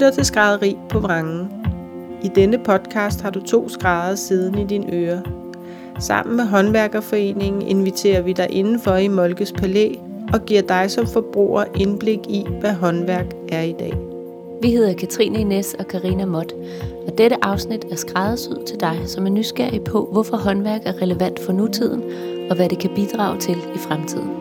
lytter til Skrædderi på Vrangen. I denne podcast har du to skrædder siden i dine ører. Sammen med Håndværkerforeningen inviterer vi dig indenfor i Molkes Palæ og giver dig som forbruger indblik i, hvad håndværk er i dag. Vi hedder Katrine Ines og Karina Mott, og dette afsnit er skræddersyet til dig, som er nysgerrig på, hvorfor håndværk er relevant for nutiden, og hvad det kan bidrage til i fremtiden.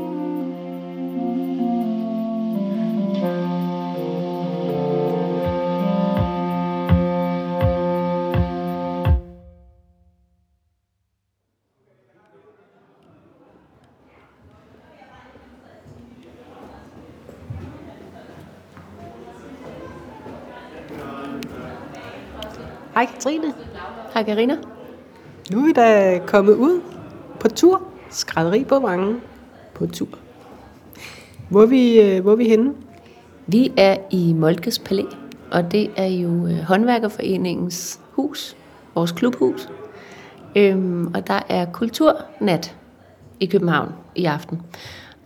Hej Katrine. Hej Karina. Nu er vi da kommet ud på tur. Skrædderi på Vrangen på tur. Hvor er vi, øh, hvor er vi henne? Vi er i Molkes Palæ, og det er jo øh, Håndværkerforeningens hus, vores klubhus. Øhm, og der er kulturnat i København i aften.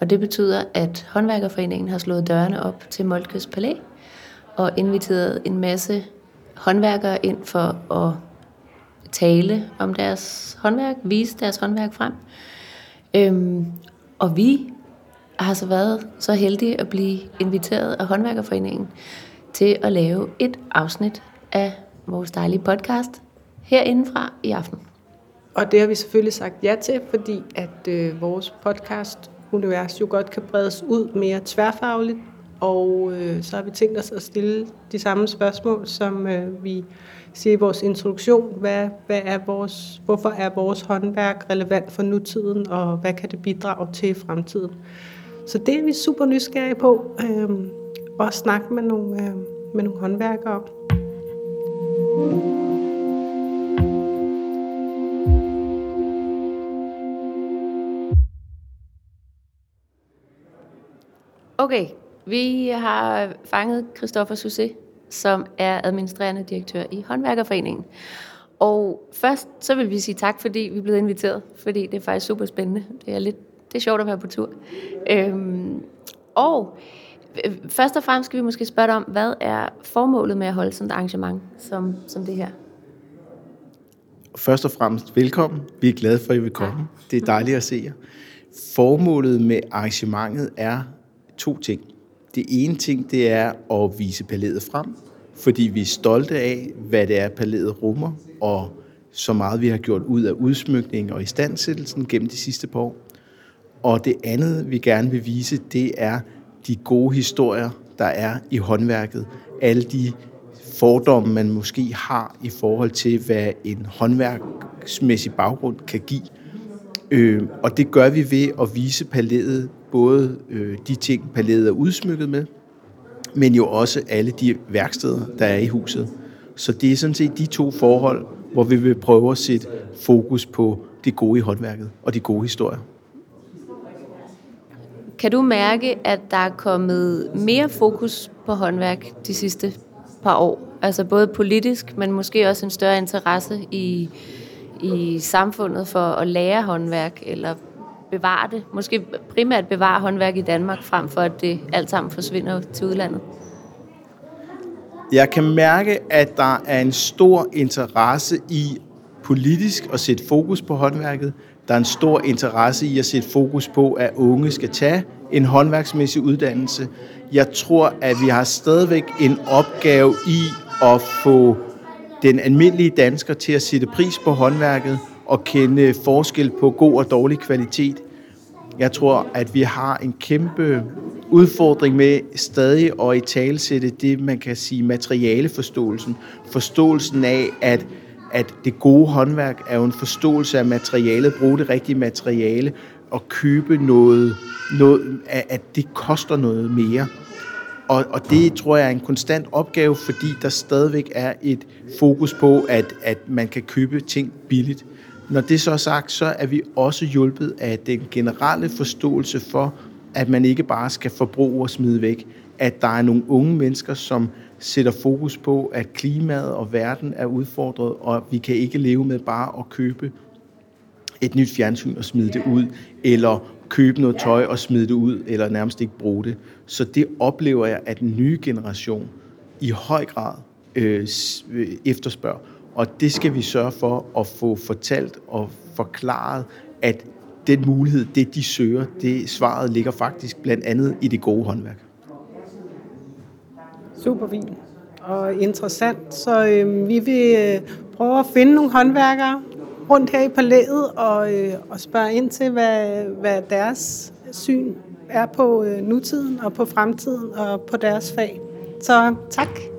Og det betyder, at Håndværkerforeningen har slået dørene op til Molkes Palæ og inviteret en masse håndværkere ind for at tale om deres håndværk, vise deres håndværk frem. Øhm, og vi har så været så heldige at blive inviteret af Håndværkerforeningen til at lave et afsnit af vores dejlige podcast herindefra i aften. Og det har vi selvfølgelig sagt ja til, fordi at øh, vores podcast univers jo godt kan bredes ud mere tværfagligt, og øh, så har vi tænkt os at stille de samme spørgsmål, som øh, vi siger i vores introduktion. Hvad, hvad er vores, hvorfor er vores håndværk relevant for nutiden, og hvad kan det bidrage til i fremtiden? Så det er vi super nysgerrige på, øh, og snakke med nogle, øh, med nogle håndværkere om. Okay, vi har fanget Christoffer Susse, som er administrerende direktør i Håndværkerforeningen. Og først så vil vi sige tak, fordi vi er blevet inviteret, fordi det er faktisk super spændende. Det er lidt det er sjovt at være på tur. Øhm, og øh, først og fremmest skal vi måske spørge dig om, hvad er formålet med at holde sådan et arrangement som, som det her? Først og fremmest velkommen. Vi er glade for, at I vil komme. Det er dejligt at se jer. Formålet med arrangementet er to ting. Det ene ting, det er at vise palæet frem, fordi vi er stolte af, hvad det er, palæet rummer, og så meget vi har gjort ud af udsmykning og istandsættelsen gennem de sidste par år. Og det andet, vi gerne vil vise, det er de gode historier, der er i håndværket. Alle de fordomme, man måske har i forhold til, hvad en håndværksmæssig baggrund kan give. Øh, og det gør vi ved at vise palæet, både øh, de ting, palæet er udsmykket med, men jo også alle de værksteder, der er i huset. Så det er sådan set de to forhold, hvor vi vil prøve at sætte fokus på det gode i håndværket og de gode historier. Kan du mærke, at der er kommet mere fokus på håndværk de sidste par år? Altså både politisk, men måske også en større interesse i, i samfundet for at lære håndværk, eller bevare det. Måske primært bevare håndværk i Danmark, frem for at det alt sammen forsvinder til udlandet. Jeg kan mærke, at der er en stor interesse i politisk at sætte fokus på håndværket. Der er en stor interesse i at sætte fokus på, at unge skal tage en håndværksmæssig uddannelse. Jeg tror, at vi har stadigvæk en opgave i at få den almindelige dansker til at sætte pris på håndværket og kende forskel på god og dårlig kvalitet. Jeg tror, at vi har en kæmpe udfordring med stadig at i talsætte det, man kan sige materialeforståelsen. Forståelsen af, at at det gode håndværk er jo en forståelse af materialet, bruge det rigtige materiale og købe noget, noget at det koster noget mere. Og, og det tror jeg er en konstant opgave, fordi der stadigvæk er et fokus på, at, at man kan købe ting billigt. Når det så er sagt, så er vi også hjulpet af den generelle forståelse for, at man ikke bare skal forbruge og smide væk. At der er nogle unge mennesker, som sætter fokus på, at klimaet og verden er udfordret, og vi kan ikke leve med bare at købe et nyt fjernsyn og smide det ud, eller købe noget tøj og smide det ud, eller nærmest ikke bruge det. Så det oplever jeg, at den nye generation i høj grad øh, øh efterspørger. Og det skal vi sørge for at få fortalt og forklaret, at den mulighed, det de søger, det svaret ligger faktisk blandt andet i det gode håndværk. Super fint og interessant. Så øh, vi vil øh, prøve at finde nogle håndværkere rundt her i palæet og, øh, og spørge ind til, hvad, hvad deres syn er på øh, nutiden og på fremtiden og på deres fag. Så tak.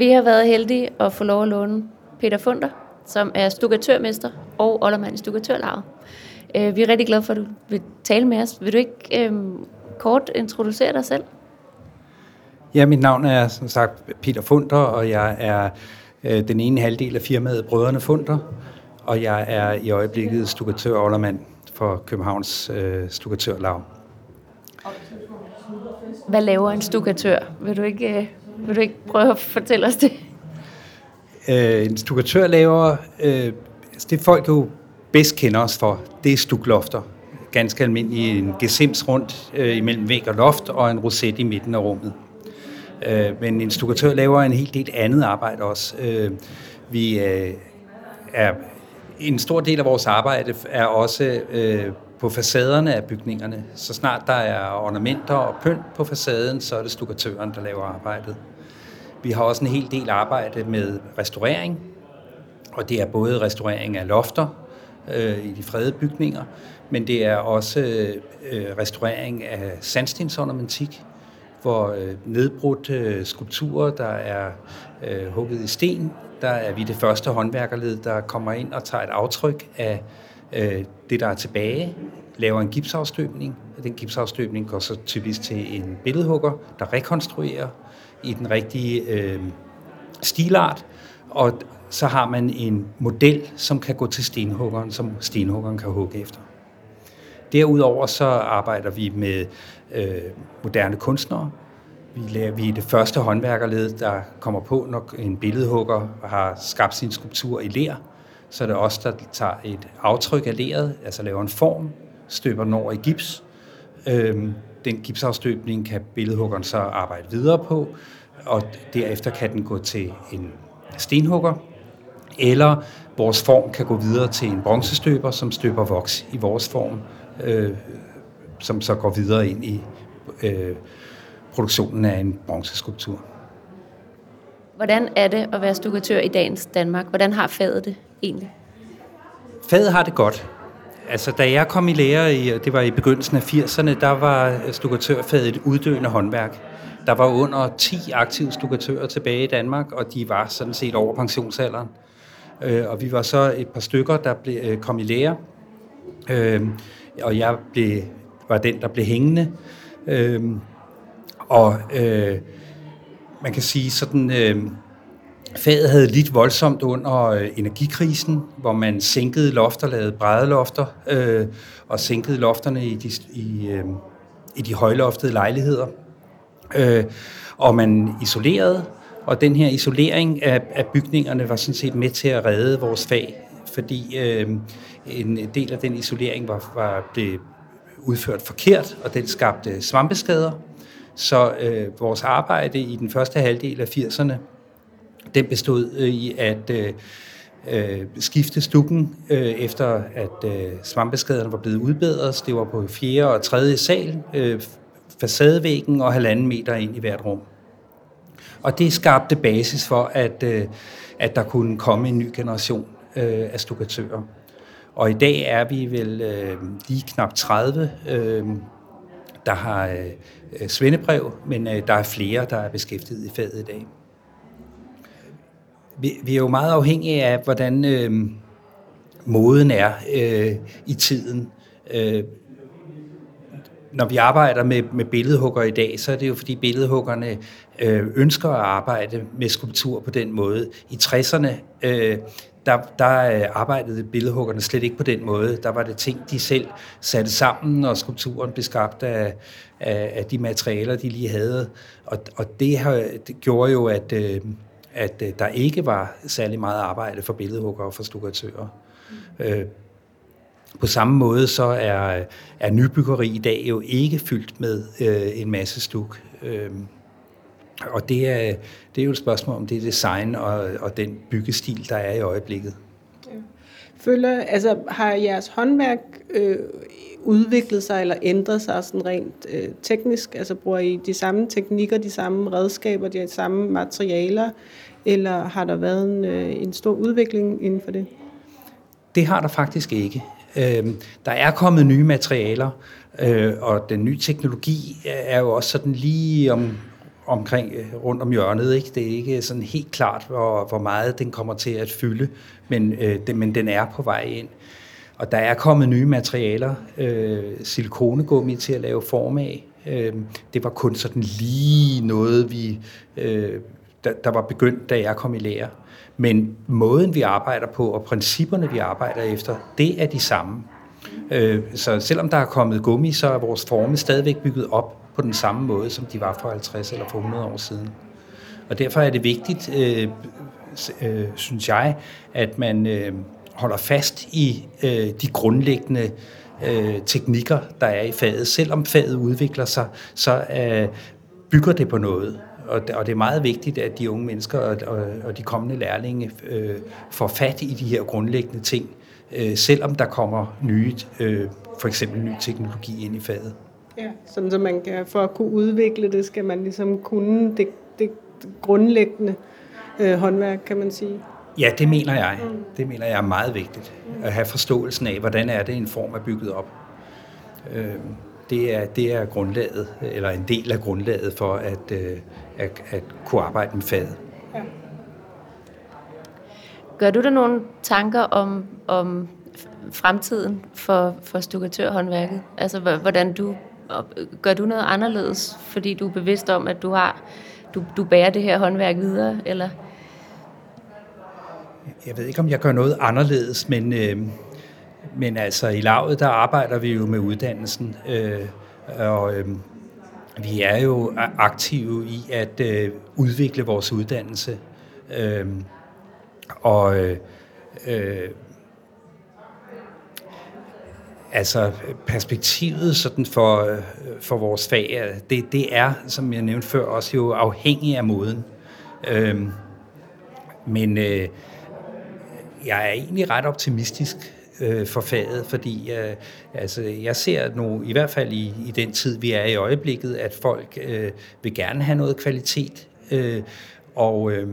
Vi har været heldige at få lov at låne Peter Funder, som er stukatørmester og oldermand i stukatørlaget. Øh, vi er rigtig glade for, at du vil tale med os. Vil du ikke øhm, kort introducere dig selv? Ja, mit navn er som sagt Peter Funder, og jeg er øh, den ene halvdel af firmaet Brødrene Funder, og jeg er i øjeblikket stukatør og oldermand for Københavns øh, stukatørlag. Hvad laver en stukatør? Vil du ikke, øh, vil du ikke prøve at fortælle os det? Øh, en stukatør laver, øh, det folk jo bedst kender os for, det er stuklofter. Ganske almindelig en gesims rundt øh, imellem væg og loft og en roset i midten af rummet. Øh, men en stukatør laver en helt del andet arbejde også. Øh, vi øh, er en stor del af vores arbejde er også øh, på facaderne af bygningerne. Så snart der er ornamenter og pynt på facaden, så er det stukatøren, der laver arbejdet. Vi har også en hel del arbejde med restaurering, og det er både restaurering af lofter øh, i de fredede bygninger, men det er også øh, restaurering af sandstensornamentik, hvor øh, nedbrudte øh, skulpturer, der er øh, hugget i sten, der er vi det første håndværkerled, der kommer ind og tager et aftryk af øh, det, der er tilbage, laver en gipsafstøbning. Den gipsafstøbning går så typisk til en billedhugger, der rekonstruerer i den rigtige øh, stilart, og så har man en model, som kan gå til stenhuggeren, som stenhuggeren kan hugge efter. Derudover så arbejder vi med øh, moderne kunstnere. Vi, laver, vi er det første håndværkerled, der kommer på, når en billedhugger har skabt sin skulptur i ler. Så er det os, der tager et aftryk af leret, altså laver en form, støber den over i gips. Øhm, den gipsafstøbning kan billedhuggeren så arbejde videre på, og derefter kan den gå til en stenhugger, eller vores form kan gå videre til en bronzestøber, som støber voks i vores form, øh, som så går videre ind i øh, produktionen af en bronzeskulptur. Hvordan er det at være stukatør i dagens Danmark? Hvordan har faget det egentlig? Faget har det godt. Altså, da jeg kom i lære, i, det var i begyndelsen af 80'erne, der var stukatørfaget et uddøende håndværk. Der var under 10 aktive stukatører tilbage i Danmark, og de var sådan set over pensionsalderen. Øh, og vi var så et par stykker, der blev, øh, kom i lære, øh, og jeg blev, var den, der blev hængende. Og øh, man kan sige sådan, øh, faget havde lidt voldsomt under øh, energikrisen, hvor man sænkede lofter, lavede brædelofter, øh, og sænkede lofterne i de, i, øh, i de højloftede lejligheder. Øh, og man isolerede, og den her isolering af, af bygningerne var sådan set med til at redde vores fag, fordi øh, en del af den isolering var, var blevet udført forkert, og den skabte svampeskader. Så øh, vores arbejde i den første halvdel af 80'erne, den bestod øh, i at øh, øh, skifte stukken, øh, efter at øh, svampeskaderne var blevet udbedret. Det var på fjerde og tredje sal, øh, facadevæggen og halvanden meter ind i hvert rum. Og det skabte basis for, at, øh, at der kunne komme en ny generation øh, af stukatører. Og i dag er vi vel øh, lige knap 30, øh, der har øh, øh, svendebrev, men øh, der er flere, der er beskæftiget i faget i dag. Vi, vi er jo meget afhængige af, hvordan øh, moden er øh, i tiden. Øh, når vi arbejder med, med billedhugger i dag, så er det jo fordi billedhuggerne øh, ønsker at arbejde med skulptur på den måde. I 60'erne, øh, der, der øh, arbejdede billedhuggerne slet ikke på den måde. Der var det ting, de selv satte sammen, og skulpturen blev skabt af, af, af de materialer, de lige havde. Og, og det, har, det gjorde jo, at, øh, at øh, der ikke var særlig meget arbejde for billedhuggere og for stukkatører. Mm. Øh, på samme måde så er, er nybyggeri i dag jo ikke fyldt med øh, en masse stuk. Øh, og det er, det er jo et spørgsmål om det design og, og den byggestil, der er i øjeblikket. Føler, altså, har jeres håndværk øh, udviklet sig eller ændret sig sådan rent øh, teknisk? Altså bruger I de samme teknikker, de samme redskaber, de samme materialer, eller har der været en, øh, en stor udvikling inden for det? Det har der faktisk ikke. Øh, der er kommet nye materialer, øh, og den nye teknologi er jo også sådan lige om, omkring øh, rundt om hjørnet. Ikke? Det er ikke sådan helt klart, hvor, hvor meget den kommer til at fylde, men, øh, det, men den er på vej ind. Og der er kommet nye materialer, øh, silikonegummi til at lave form af. Øh, det var kun sådan lige noget, vi, øh, der, der var begyndt, da jeg kom i lære. Men måden, vi arbejder på, og principperne, vi arbejder efter, det er de samme. Øh, så selvom der er kommet gummi, så er vores forme stadigvæk bygget op på den samme måde, som de var for 50 eller for 100 år siden. Og derfor er det vigtigt, øh, øh, synes jeg, at man øh, holder fast i øh, de grundlæggende øh, teknikker, der er i faget. Selvom faget udvikler sig, så øh, bygger det på noget. Og og det er meget vigtigt, at de unge mennesker og, og, og de kommende lærlinge øh, får fat i de her grundlæggende ting, øh, selvom der kommer nye, øh, for eksempel ny teknologi ind i faget. Ja, sådan så man kan, for at kunne udvikle det, skal man ligesom kunne det, det grundlæggende øh, håndværk, kan man sige. Ja, det mener jeg. Det mener jeg er meget vigtigt. At have forståelsen af, hvordan er det en form er bygget op. Øh, det er, det er grundlaget, eller en del af grundlaget for at, øh, at, at kunne arbejde med faget. Ja. Gør du dig nogle tanker om, om fremtiden for, for stukkatørhåndværket? Altså, hvordan du gør du noget anderledes, fordi du er bevidst om, at du har du, du bærer det her håndværk videre, eller? Jeg ved ikke, om jeg gør noget anderledes, men, øh, men altså i lavet, der arbejder vi jo med uddannelsen, øh, og øh, vi er jo aktive i at øh, udvikle vores uddannelse. Øh, og øh, øh Altså perspektivet sådan for, øh, for vores fag, øh, det, det er, som jeg nævnte før, også jo afhængig af moden. Øhm, men øh, jeg er egentlig ret optimistisk øh, for faget, fordi øh, altså, jeg ser nu, i hvert fald i, i den tid, vi er i øjeblikket, at folk øh, vil gerne have noget kvalitet, øh, og øh,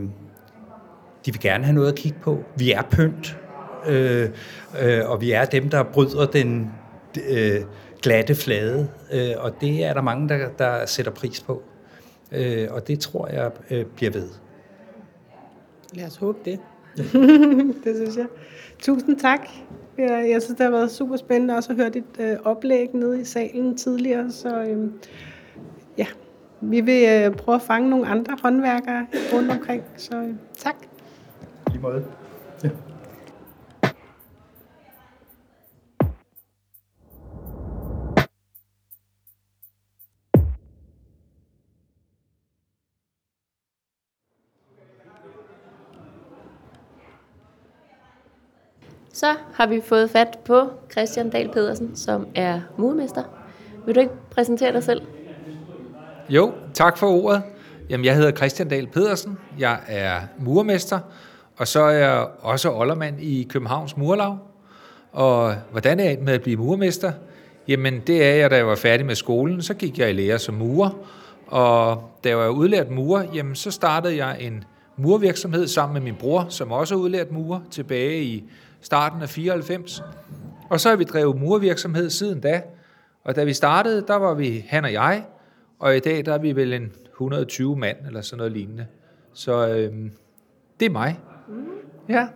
de vil gerne have noget at kigge på. Vi er pynt, øh, øh, og vi er dem, der bryder den øh, glatte flade, øh, og det er der mange, der, der sætter pris på. Øh, og det tror jeg øh, bliver ved. Lad os håbe det. det synes jeg. Tusind tak. Jeg synes, det har været super spændende også at høre dit øh, oplæg nede i salen tidligere. Så øh, ja, vi vil øh, prøve at fange nogle andre håndværkere rundt omkring. Så øh, tak. I måde. Så har vi fået fat på Christian Dahl Pedersen, som er murmester. Vil du ikke præsentere dig selv? Jo, tak for ordet. Jamen, jeg hedder Christian Dahl Pedersen. Jeg er murmester, og så er jeg også oldermand i Københavns Murlag. Og hvordan er jeg med at blive murmester? Jamen, det er jeg, da jeg var færdig med skolen. Så gik jeg i lære som murer. Og da jeg var udlært murer, jamen, så startede jeg en murvirksomhed sammen med min bror, som også er udlært murer, tilbage i starten af 94. Og så har vi drevet murvirksomhed siden da. Og da vi startede, der var vi han og jeg, og i dag der er vi vel en 120 mand eller sådan noget lignende. Så øh, det er mig. Mm. Ja.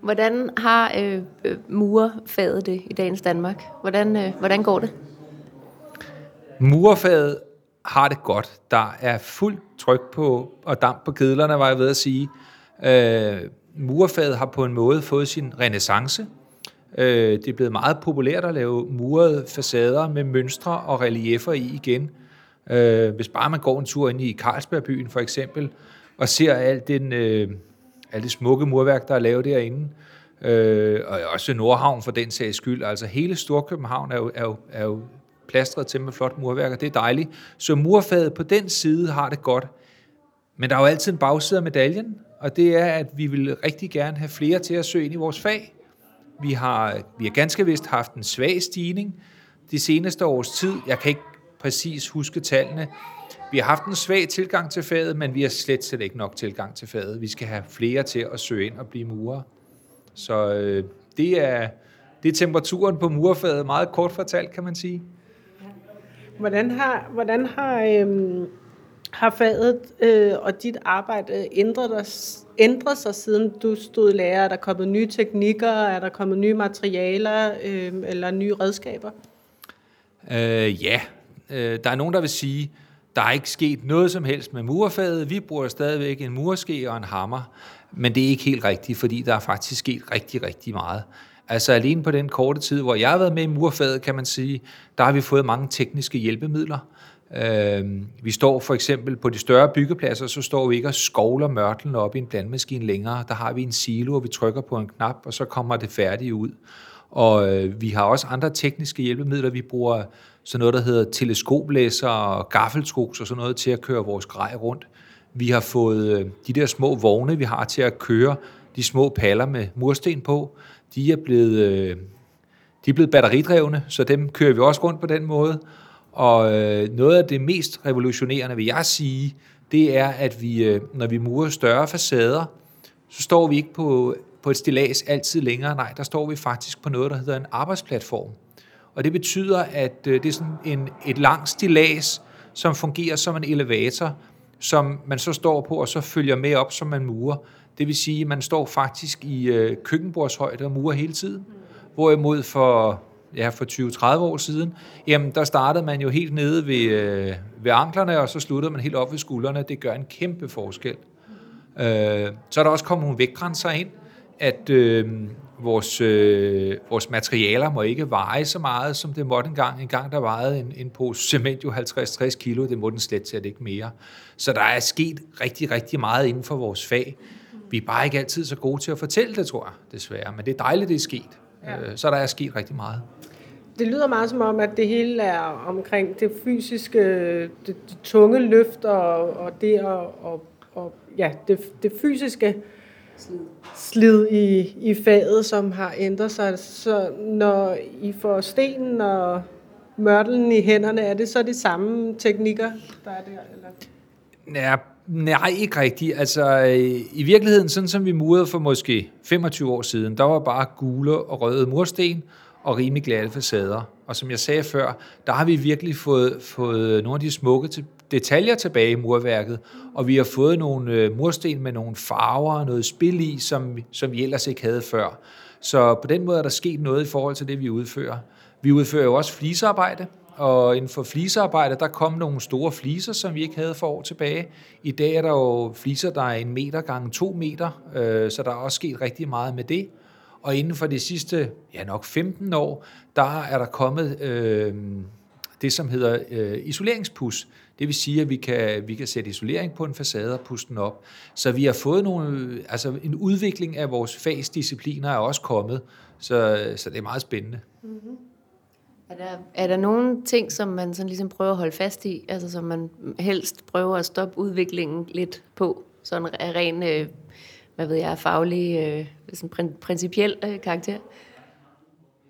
Hvordan har øh, murfaget det i dagens Danmark? Hvordan, øh, hvordan går det? Murfaget har det godt. Der er fuldt tryk på og damp på kedlerne, var jeg ved at sige. Øh, murfaget har på en måde fået sin renaissance. Øh, det er blevet meget populært at lave murede facader med mønstre og reliefer i igen. Øh, hvis bare man går en tur ind i Carlsbergbyen for eksempel, og ser alt, den, øh, alt det smukke murværk, der er lavet derinde. Øh, og også Nordhavn for den sags skyld. Altså hele Storkøbenhavn er jo, er jo, er jo plastret til med flot murværk, og det er dejligt. Så murfaget på den side har det godt. Men der er jo altid en bagside af medaljen, og det er, at vi vil rigtig gerne have flere til at søge ind i vores fag. Vi har, vi har ganske vist haft en svag stigning de seneste års tid. Jeg kan ikke præcis huske tallene. Vi har haft en svag tilgang til faget, men vi har slet, slet ikke nok tilgang til faget. Vi skal have flere til at søge ind og blive murer. Så øh, det, er, det er temperaturen på murfaget, meget kort fortalt, kan man sige. Hvordan har, hvordan har, øhm, har faget øh, og dit arbejde ændret, dig, ændret sig, siden du stod lærer? Er der kommet nye teknikker? Er der kommet nye materialer øh, eller nye redskaber? Øh, ja, øh, der er nogen, der vil sige, der er ikke sket noget som helst med murfaget. Vi bruger stadigvæk en murske og en hammer. Men det er ikke helt rigtigt, fordi der er faktisk sket rigtig, rigtig meget. Altså alene på den korte tid, hvor jeg har været med i murfaget, kan man sige, der har vi fået mange tekniske hjælpemidler. Øh, vi står for eksempel på de større byggepladser, så står vi ikke og skovler mørtlen op i en blandmaskine længere. Der har vi en silo, og vi trykker på en knap, og så kommer det færdigt ud. Og øh, vi har også andre tekniske hjælpemidler. Vi bruger sådan noget, der hedder teleskoplæser og gaffeltruks og sådan noget til at køre vores grej rundt. Vi har fået øh, de der små vogne, vi har til at køre de små paller med mursten på. De er blevet, øh, de er blevet batteridrevne, så dem kører vi også rundt på den måde. Og øh, noget af det mest revolutionerende, vil jeg sige, det er, at vi, øh, når vi murer større facader, så står vi ikke på, på et stilas altid længere. Nej, der står vi faktisk på noget, der hedder en arbejdsplatform. Og det betyder, at øh, det er sådan en, et langt stilas, som fungerer som en elevator, som man så står på, og så følger med op, som man murer. Det vil sige, at man står faktisk i øh, køkkenbordshøjde og murer hele tiden. Hvorimod for, ja, for 20-30 år siden, jamen der startede man jo helt nede ved, øh, ved anklerne, og så sluttede man helt op ved skuldrene. Det gør en kæmpe forskel. Øh, så er der også kommet nogle vægtgrænser ind, at øh, vores, øh, vores materialer må ikke veje så meget, som det måtte engang. En gang der vejede en, en pose cement jo 50-60 kilo, det må den slet set ikke mere. Så der er sket rigtig, rigtig meget inden for vores fag. Vi er bare ikke altid så gode til at fortælle det, tror jeg, desværre. Men det er dejligt, det er sket. Ja. Øh, så der er sket rigtig meget. Det lyder meget som om, at det hele er omkring det fysiske, det, det tunge løft og, og det og, og, og ja, det, det fysiske slid i, i faget, som har ændret sig. Så når I får stenen og mørtelen i hænderne, er det så de samme teknikker, der er der? Eller? Ja, nej, ikke rigtigt. Altså, øh, i virkeligheden, sådan som vi murede for måske 25 år siden, der var bare gule og røde mursten og rimelig glatte facader. Og som jeg sagde før, der har vi virkelig fået, fået nogle af de smukke detaljer tilbage i murværket, og vi har fået nogle øh, mursten med nogle farver og noget spil i, som, som vi ellers ikke havde før. Så på den måde er der sket noget i forhold til det, vi udfører. Vi udfører jo også flisearbejde, og inden for flisearbejde, der kom nogle store fliser, som vi ikke havde for år tilbage. I dag er der jo fliser, der er en meter gange to meter, øh, så der er også sket rigtig meget med det. Og inden for de sidste, ja nok 15 år, der er der kommet øh, det, som hedder øh, isoleringspus. Det vil sige, at vi kan, vi kan sætte isolering på en facade og puste den op. Så vi har fået nogle, altså en udvikling af vores fagsdiscipliner er også kommet, så, så det er meget spændende. Mm-hmm. Er der, er der nogle ting, som man sådan ligesom prøver at holde fast i, altså som man helst prøver at stoppe udviklingen lidt på, sådan af ren, øh, hvad ved jeg, faglig, øh, sådan principiel øh, karakter?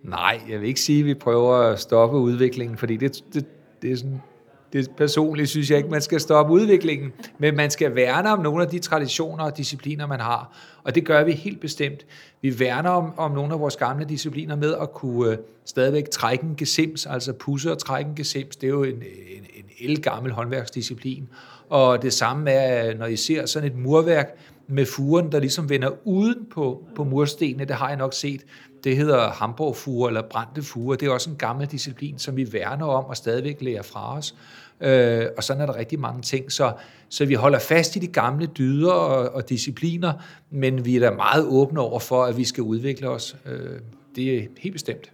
Nej, jeg vil ikke sige, at vi prøver at stoppe udviklingen, fordi det, det, det er sådan det personligt synes jeg ikke, man skal stoppe udviklingen, men man skal værne om nogle af de traditioner og discipliner, man har. Og det gør vi helt bestemt. Vi værner om, om nogle af vores gamle discipliner med at kunne øh, stadigvæk trække en gesims, altså pusse og trække en gesims. Det er jo en, en, en elgammel håndværksdisciplin. Og det samme er, når I ser sådan et murværk med furen, der ligesom vender uden på, på murstenene, det har jeg nok set. Det hedder Hamborgfuge eller brændte fuger. Det er også en gammel disciplin, som vi værner om og stadigvæk lærer fra os. Øh, og sådan er der rigtig mange ting. Så, så vi holder fast i de gamle dyder og, og discipliner, men vi er da meget åbne over for, at vi skal udvikle os. Øh, det er helt bestemt.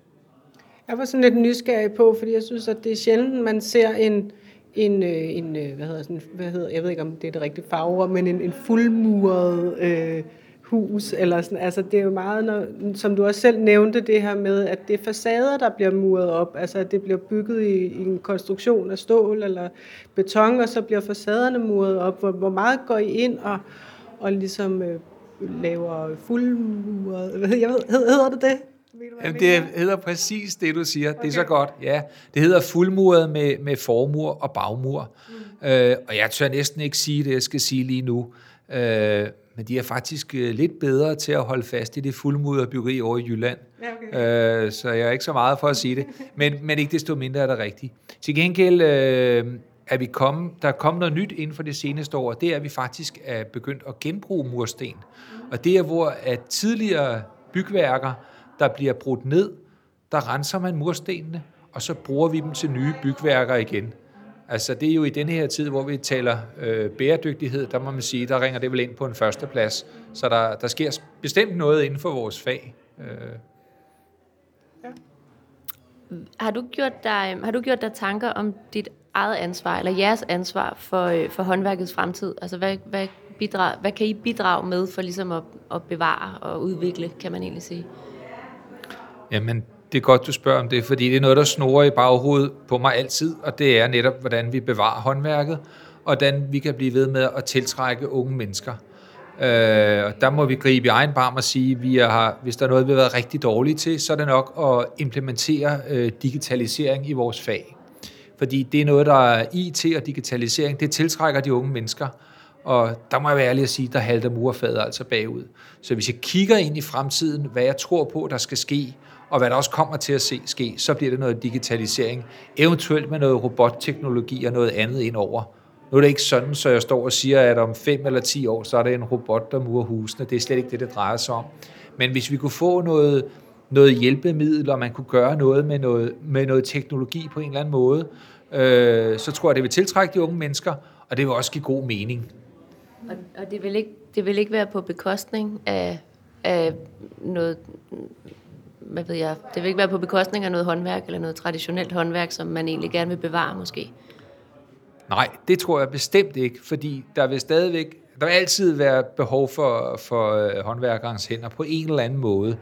Jeg var sådan lidt nysgerrig på, fordi jeg synes, at det er sjældent, man ser en, en, øh, en øh, hvad hedder sådan, hvad hedder, jeg ved ikke om det er det rigtige farver, men en, en fuldmuret øh, hus, eller sådan, altså det er jo meget, når, som du også selv nævnte, det her med, at det er facader, der bliver muret op, altså at det bliver bygget i, i en konstruktion af stål eller beton, og så bliver facaderne muret op. Hvor, hvor meget går I ind og, og ligesom øh, laver fuldmuret, jeg ved, hedder det det? Jamen, det hedder præcis det, du siger. Okay. Det er så godt. Ja, det hedder fuldmuret med, med formur og bagmur. Mm. Øh, og jeg tør næsten ikke sige det, jeg skal sige lige nu. Øh, men de er faktisk øh, lidt bedre til at holde fast i det fuldmudrede byggeri over i Jylland. Ja, okay. øh, så jeg er ikke så meget for at sige det. Men, men ikke desto mindre er det rigtigt. Til gengæld øh, er vi kommet, der er kommet noget nyt inden for det seneste år, det er, at vi faktisk er begyndt at genbruge mursten. Og det er, hvor at tidligere bygværker, der bliver brudt ned, der renser man murstenene, og så bruger vi dem til nye bygværker igen. Altså det er jo i denne her tid, hvor vi taler øh, bæredygtighed, der må man sige, der ringer det vel ind på en første plads. Så der, der sker bestemt noget inden for vores fag. Øh. Ja. Har du gjort dig, har du gjort dig tanker om dit eget ansvar, eller jeres ansvar for, øh, for håndværkets fremtid? Altså hvad, hvad, bidrag, hvad kan I bidrage med for ligesom at, at bevare og udvikle, kan man egentlig sige? Jamen, det er godt, du spørger om det, fordi det er noget, der snorer i baghovedet på mig altid, og det er netop, hvordan vi bevarer håndværket, og hvordan vi kan blive ved med at tiltrække unge mennesker. Øh, og der må vi gribe i egen barm og sige, at vi har, hvis der er noget, vi har været rigtig dårlige til, så er det nok at implementere øh, digitalisering i vores fag. Fordi det er noget, der er IT og digitalisering, det tiltrækker de unge mennesker. Og der må jeg være ærlig at sige, der halter murfaget altså bagud. Så hvis jeg kigger ind i fremtiden, hvad jeg tror på, der skal ske, og hvad der også kommer til at se, ske, så bliver det noget digitalisering, eventuelt med noget robotteknologi og noget andet indover. Nu er det ikke sådan, så jeg står og siger, at om 5 eller 10 år, så er det en robot, der murer husene. Det er slet ikke det, det drejer sig om. Men hvis vi kunne få noget, noget hjælpemiddel, og man kunne gøre noget med noget, med noget teknologi på en eller anden måde, øh, så tror jeg, det vil tiltrække de unge mennesker, og det vil også give god mening. Og, og det, vil ikke, det vil ikke være på bekostning af, af noget hvad ved jeg, det vil ikke være på bekostning af noget håndværk eller noget traditionelt håndværk, som man egentlig gerne vil bevare måske? Nej, det tror jeg bestemt ikke, fordi der vil stadigvæk, der vil altid være behov for, for øh, håndværkerens hænder på en eller anden måde.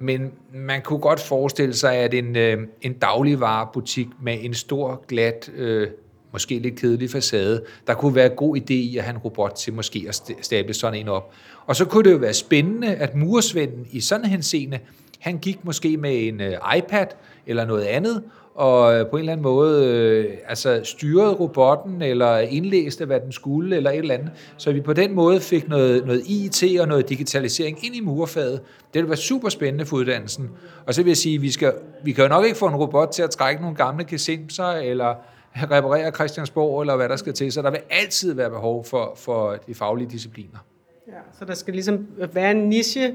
Men man kunne godt forestille sig, at en, øh, en dagligvarebutik med en stor, glat, øh, måske lidt kedelig facade, der kunne være god idé i at have en robot til måske at stable sådan en op. Og så kunne det jo være spændende, at muresvenden i sådan en henseende han gik måske med en øh, iPad eller noget andet, og øh, på en eller anden måde øh, altså styrede robotten, eller indlæste, hvad den skulle, eller et eller andet. Så vi på den måde fik noget, noget IT og noget digitalisering ind i murfaget. Det ville være super spændende for uddannelsen. Og så vil jeg sige, vi, skal, vi kan jo nok ikke få en robot til at trække nogle gamle gesimser, eller reparere Christiansborg, eller hvad der skal til. Så der vil altid være behov for, for de faglige discipliner. Ja, så der skal ligesom være en niche,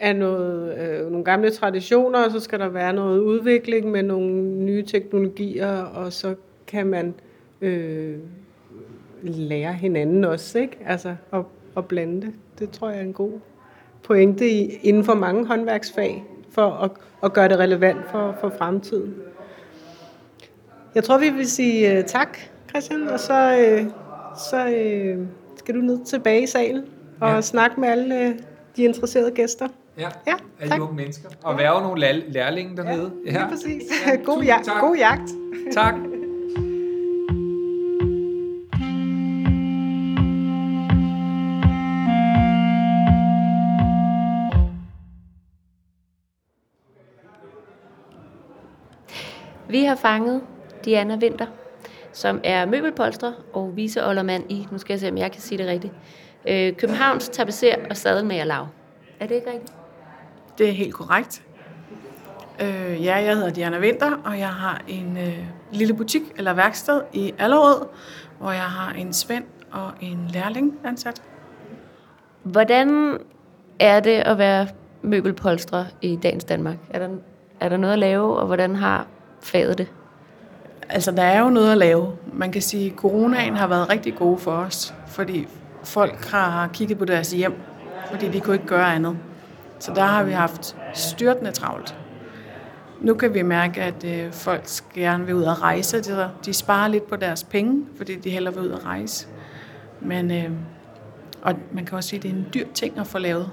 af noget, øh, nogle gamle traditioner, og så skal der være noget udvikling med nogle nye teknologier, og så kan man øh, lære hinanden også, ikke? Altså at, at blande det. Det tror jeg er en god pointe i, inden for mange håndværksfag, for at, at gøre det relevant for, for fremtiden. Jeg tror, vi vil sige uh, tak, Christian, og så, uh, så uh, skal du ned tilbage i salen og ja. snakke med alle uh, de interesserede gæster. Ja, ja alle de unge mennesker. Og ja. værve nogle lærlinge dernede. Ja, ja. præcis. Ja. God, ja, god jagt. Tak. Vi har fanget Diana Winter, som er møbelpolster og viseoldermand i, nu skal jeg se, om jeg kan sige det rigtigt, øh, Københavns Tapecer og Sadelmagerlav. Er det ikke rigtigt? Det er helt korrekt. Øh, ja, jeg hedder Diana Winter, og jeg har en øh, lille butik eller værksted i Allerød, hvor jeg har en svend og en lærling ansat. Hvordan er det at være møbelpolstrer i dagens Danmark? Er der, er der noget at lave, og hvordan har faget det? Altså, der er jo noget at lave. Man kan sige, at coronaen har været rigtig god for os, fordi folk har kigget på deres hjem, fordi de kunne ikke gøre andet. Så der har vi haft styrtende travlt. nu kan vi mærke, at øh, folk gerne vil ud og rejse. De, de sparer lidt på deres penge, fordi de hellere vil ud og rejse. Men, øh, og man kan også sige, at det er en dyr ting at få lavet.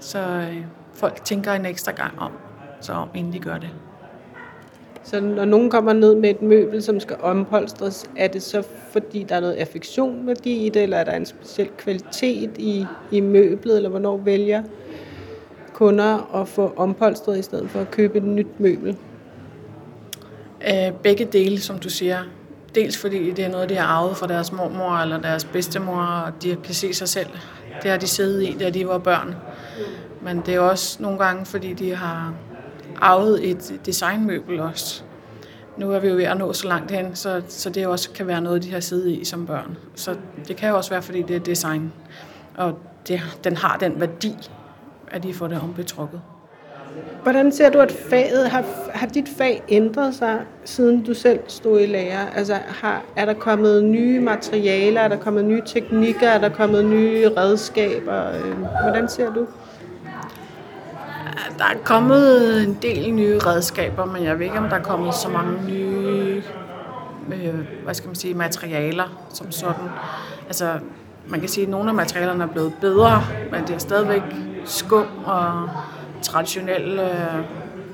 Så øh, folk tænker en ekstra gang om, så om inden de gør det. Så når nogen kommer ned med et møbel, som skal ompolstres, er det så fordi, der er noget affektionværdi i det, eller er der en speciel kvalitet i, i møblet, eller hvornår vælger kunder at få ompolstret i stedet for at købe et nyt møbel? Øh, begge dele, som du siger. Dels fordi det er noget, de har arvet fra deres mormor eller deres bedstemor, og de kan se sig selv. Det har de siddet i, da de var børn. Men det er også nogle gange, fordi de har arvet et designmøbel også. Nu er vi jo ved at nå så langt hen, så, så det også kan være noget, de har siddet i som børn. Så det kan jo også være, fordi det er design. Og det, den har den værdi, at de får det ombetrukket. Hvordan ser du, at faget, har, har dit fag ændret sig, siden du selv stod i lærer? Altså, har, er der kommet nye materialer, er der kommet nye teknikker, er der kommet nye redskaber? Øh, hvordan ser du? Der er kommet en del nye redskaber, men jeg ved ikke, om der er kommet så mange nye øh, hvad skal man sige, materialer som sådan. Altså, man kan sige, at nogle af materialerne er blevet bedre, men det er stadigvæk skum og traditionelle øh,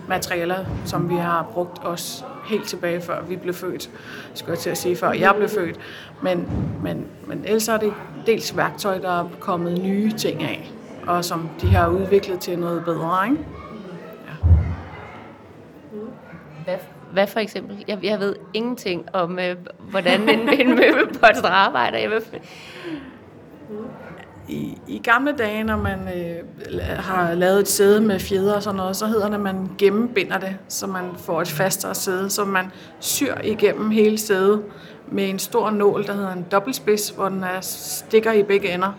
materialer, som vi har brugt os helt tilbage før vi blev født, skal jeg til at sige, før jeg blev født. Men, men, men ellers er det dels værktøj, der er kommet nye ting af, og som de har udviklet til noget bedre, ikke? Ja. Hvad, hvad for eksempel? Jeg, jeg ved ingenting om, øh, hvordan en, en møbelpost arbejder. Jeg ved, i, I gamle dage, når man øh, har lavet et sæde med fjeder og sådan noget, så hedder det, at man gennembinder det, så man får et fastere sæde, så man syr igennem hele sædet med en stor nål, der hedder en dobbeltspids, hvor den er, stikker i begge ender.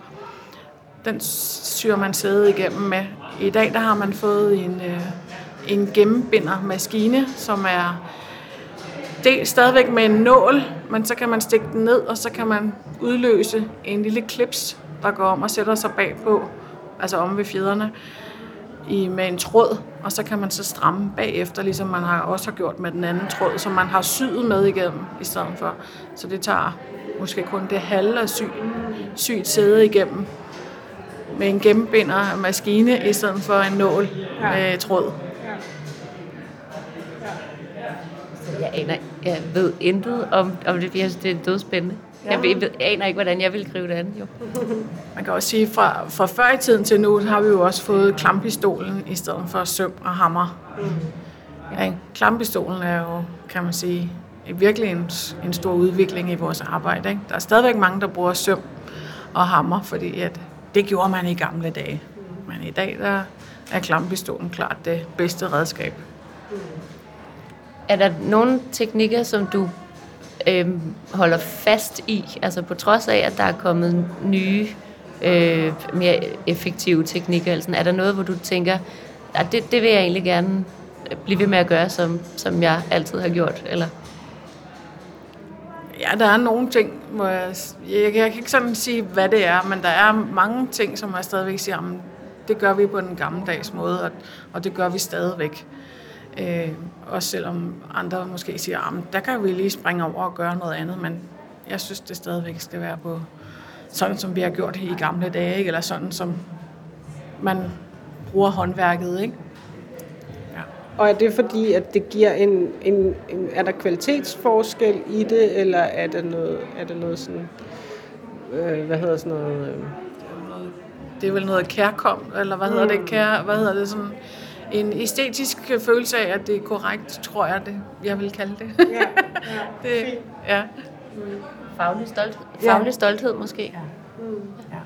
Den syr man sædet igennem med. I dag der har man fået en, øh, en gennembindermaskine, som er del stadigvæk med en nål, men så kan man stikke den ned, og så kan man udløse en lille klips, der går om og sætter sig bagpå, altså om ved fjederne, i, med en tråd, og så kan man så stramme bagefter, ligesom man har også har gjort med den anden tråd, som man har syet med igennem i stedet for. Så det tager måske kun det halve af sy, syet sæde igennem med en gennembinder maskine i stedet for en nål med tråd. jeg, aner, jeg ved intet om, om det, jeg synes, det er dødspændende. Ja. Jeg, ved, jeg aner ikke, hvordan jeg vil gribe det an. Jo. Man kan også sige, fra, fra før i tiden til nu, har vi jo også fået klampistolen i stedet for søm og hammer. Mm. Ja, klampistolen er jo, kan man sige, virkelig en, en stor udvikling i vores arbejde. Ikke? Der er stadigvæk mange, der bruger søm og hammer, fordi at det gjorde man i gamle dage. Men i dag der er klampistolen klart det bedste redskab. Er der nogle teknikker, som du øh, holder fast i, altså på trods af, at der er kommet nye, øh, mere effektive teknikker, altså, er der noget, hvor du tænker, at det, det vil jeg egentlig gerne øh, blive ved med at gøre, som, som jeg altid har gjort, eller? Ja, der er nogle ting, hvor jeg, jeg, jeg kan ikke sådan sige, hvad det er, men der er mange ting, som jeg stadigvæk siger, jamen, det gør vi på den gammeldags måde, og, og det gør vi stadigvæk. Øh, også selvom andre måske siger, at der kan vi lige springe over og gøre noget andet, men jeg synes, det stadigvæk skal være på sådan, som vi har gjort i gamle dage, ikke? eller sådan, som man bruger håndværket. Ikke? Ja. Og er det fordi, at det giver en, en, en... Er der kvalitetsforskel i det, eller er det noget, er det noget sådan... Øh, hvad hedder sådan noget... Øh, det er vel noget kærkom, eller hvad hedder det? Kær, hvad hedder det sådan? En æstetisk følelse af, at det er korrekt, tror jeg, det, jeg vil kalde det. Ja, ja. det ja. Faglig, stolt, faglig ja. stolthed måske. Ja. Mm. ja.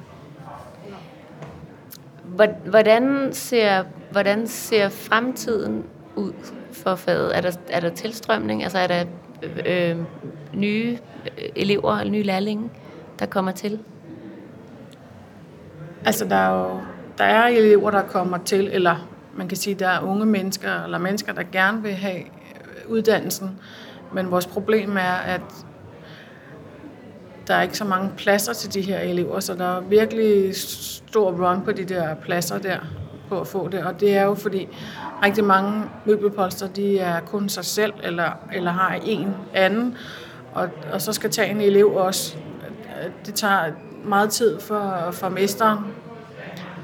Hvordan ser, hvordan ser fremtiden ud for faget? Er der, er der tilstrømning? Altså er der øh, nye elever eller nye lærlinge, der kommer til? Altså der er jo der er elever, der kommer til, eller man kan sige, der er unge mennesker, eller mennesker, der gerne vil have øh, uddannelsen, men vores problem er, at der er ikke så mange pladser til de her elever, så der er virkelig stor run på de der pladser der. på at få det, og det er jo fordi rigtig mange møbelpolster, de er kun sig selv, eller, eller har en anden, og, og så skal tage en elev også. Det tager meget tid for, for mesteren,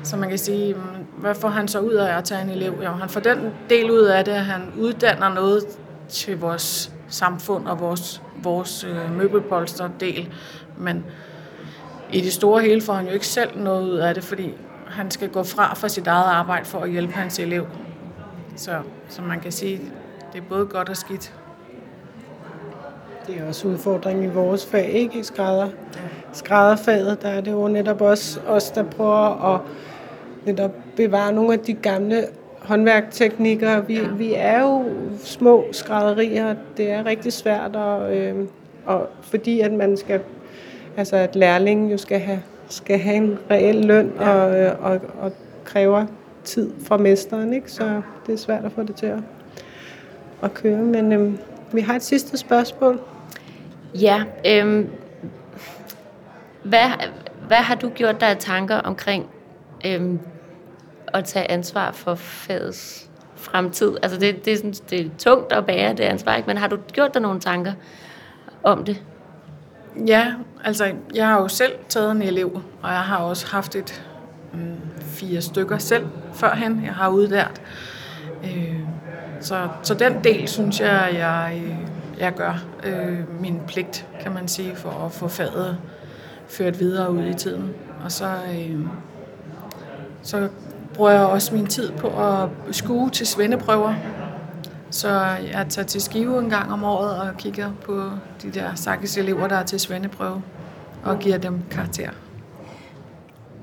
så man kan sige, hvad får han så ud af at tage en elev? Jo, han får den del ud af det, at han uddanner noget til vores samfund og vores, vores øh, møbelpolster-del. Men i det store hele får han jo ikke selv noget ud af det, fordi han skal gå fra for sit eget arbejde for at hjælpe hans elev. Så, så man kan sige, det er både godt og skidt. Det er også udfordringen i vores fag, ikke i skrædder. Skrædderfaget, der er det jo netop også os, der prøver at netop bevare nogle af de gamle håndværkteknikker. Vi, vi er jo små skrædderier, det er rigtig svært, og, øh, og fordi at man skal, altså at lærlingen jo skal have, skal have en reel løn og, øh, og, og kræver tid fra mesteren, ikke? så det er svært at få det til at, at køre. Men øh, vi har et sidste spørgsmål. Ja, øh, hvad, hvad har du gjort dig af tanker omkring øhm, at tage ansvar for fagets fremtid? Altså det, det, er sådan, det er tungt at bære det ansvar, ikke? men har du gjort dig nogle tanker om det? Ja, altså jeg har jo selv taget en elev, og jeg har også haft et mm, fire stykker selv førhen, jeg har udlært. Øh, så, så den del synes jeg, jeg, jeg gør øh, min pligt, kan man sige, for at få faget ført videre ud i tiden. Og så, øh, så bruger jeg også min tid på at skue til svendeprøver. Så jeg tager til Skive en gang om året og kigger på de der sakkes elever, der er til svendeprøve, og giver dem karakter.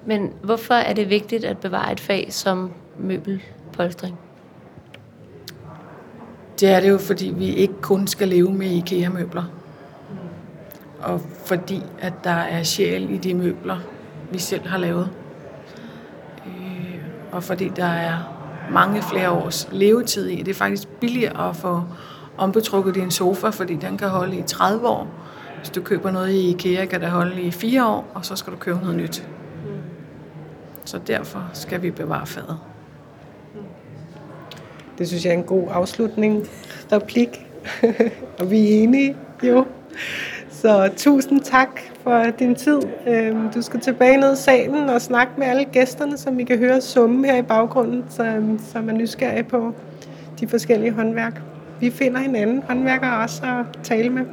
Men hvorfor er det vigtigt at bevare et fag som møbelpolstring? Det er det jo, fordi vi ikke kun skal leve med IKEA-møbler. Og fordi, at der er sjæl i de møbler, vi selv har lavet. Og fordi der er mange flere års levetid i. Det er faktisk billigere at få ombetrukket din sofa, fordi den kan holde i 30 år. Hvis du køber noget i IKEA, kan det holde i 4 år, og så skal du købe noget nyt. Så derfor skal vi bevare fadet. Det synes jeg er en god afslutning. Replik. og vi er enige, jo. Så tusind tak for din tid. Øhm, du skal tilbage ned i salen og snakke med alle gæsterne, som vi kan høre summe her i baggrunden, så, så man er nysgerrig på de forskellige håndværk. Vi finder hinanden håndværkere også at tale med.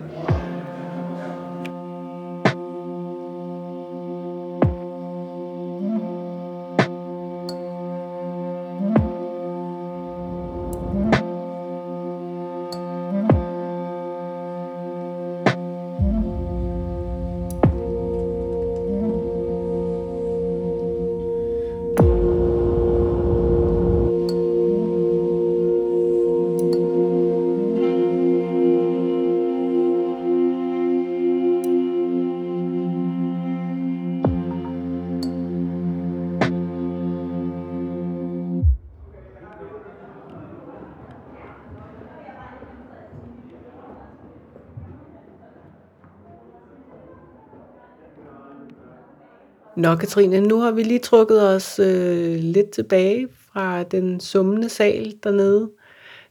Nå, Katrine, nu har vi lige trukket os øh, lidt tilbage fra den summende sal dernede.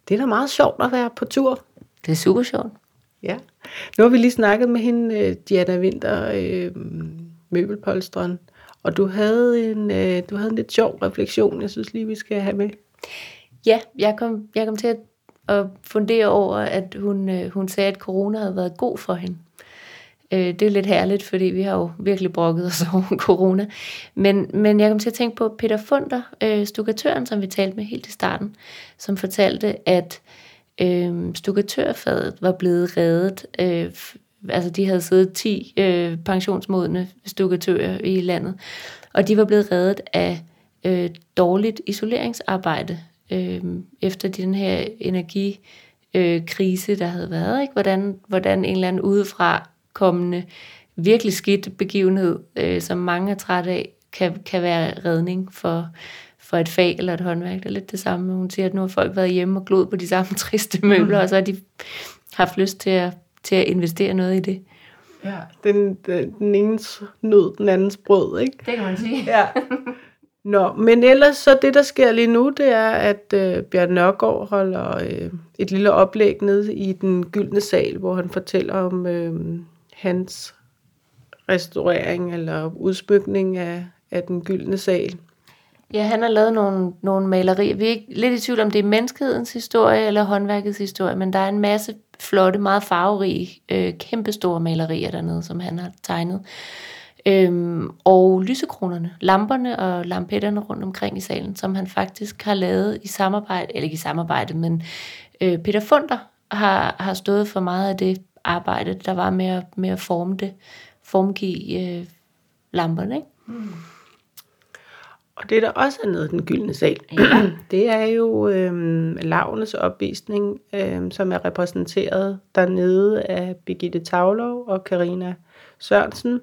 Det er da meget sjovt at være på tur. Det er super sjovt. Ja. Nu har vi lige snakket med hende, øh, Diana Winter, øh, møbelpolsteren, og du havde, en, øh, du havde en lidt sjov refleksion, jeg synes lige, vi skal have med. Ja, jeg kom, jeg kom til at, at fundere over, at hun, øh, hun sagde, at corona havde været god for hende. Øh, det er lidt herligt, fordi vi har jo virkelig brokket os over corona. Men, men jeg kom til at tænke på Peter Funder, øh, stukatøren, som vi talte med helt i starten, som fortalte, at øh, stukatørfaget var blevet reddet. Øh, altså de havde siddet 10 øh, pensionsmodne stukatører i landet, og de var blevet reddet af øh, dårligt isoleringsarbejde øh, efter den her energikrise, øh, der havde været. Ikke? Hvordan, hvordan en eller anden udefra kommende virkelig skidt begivenhed, øh, som mange er trætte af, kan, kan være redning for, for et fag eller et håndværk. Det er lidt det samme. Hun siger, at nu har folk været hjemme og glod på de samme triste møbler, mm. og så har de haft lyst til at, til at investere noget i det. Ja, den, den, den ene nød den andens brød, ikke? Det kan man sige. Ja. Nå, men ellers så det, der sker lige nu, det er, at øh, Bjørn Nørgaard holder øh, et lille oplæg nede i den gyldne sal, hvor han fortæller om øh, hans restaurering eller udsmykning af, af den gyldne sal. Ja, han har lavet nogle, nogle malerier. Vi er ikke lidt i tvivl om, det er menneskehedens historie eller håndværkets historie, men der er en masse flotte, meget farverige, øh, kæmpestore malerier dernede, som han har tegnet. Øhm, og lysekronerne, lamperne og lampetterne rundt omkring i salen, som han faktisk har lavet i samarbejde, eller ikke i samarbejde, men øh, Peter Funder har, har stået for meget af det arbejde, der var med at, med at forme det, formgive øh, lamperne. Ikke? Mm. Og det, der også er nede i den gyldne sal, ja. det er jo øhm, lavnes opvisning, øhm, som er repræsenteret dernede af Birgitte Tavlov og Karina Sørensen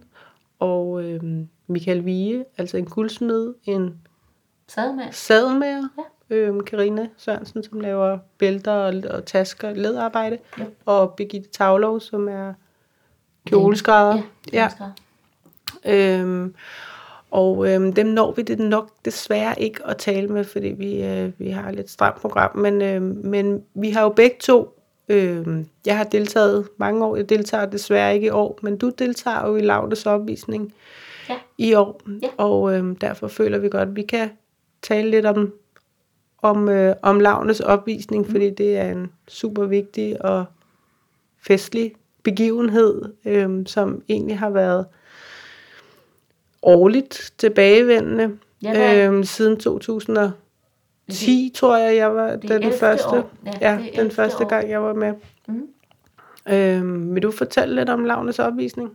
og øhm, Michael Vige, altså en guldsmed, en Sademager. sademager, ja. Øhm, Karina Sørensen, som laver bælter og, og tasker, ledarbejde, ja. og Birgitte Tavlov, som er kjoleskrædder. Ja, ja. Øhm, og øhm, dem når vi det nok desværre ikke at tale med, fordi vi, øh, vi har et lidt stramt program. Men, øh, men vi har jo begge to, øh, jeg har deltaget mange år, jeg deltager desværre ikke i år, men du deltager jo i Lavdes opvisning ja. i år. Ja. Og øh, derfor føler vi godt, at vi kan tale lidt om, om, øh, om Lavnes opvisning, mm. fordi det er en super vigtig og festlig begivenhed, øh, som egentlig har været årligt tilbagevendende Ja, øhm, siden 2010, tror jeg, jeg var Det den 11. første, år. Ja, ja, det den 11. første år. gang, jeg var med. Mhm. Øhm, vil du fortælle lidt om Lavnes opvisning?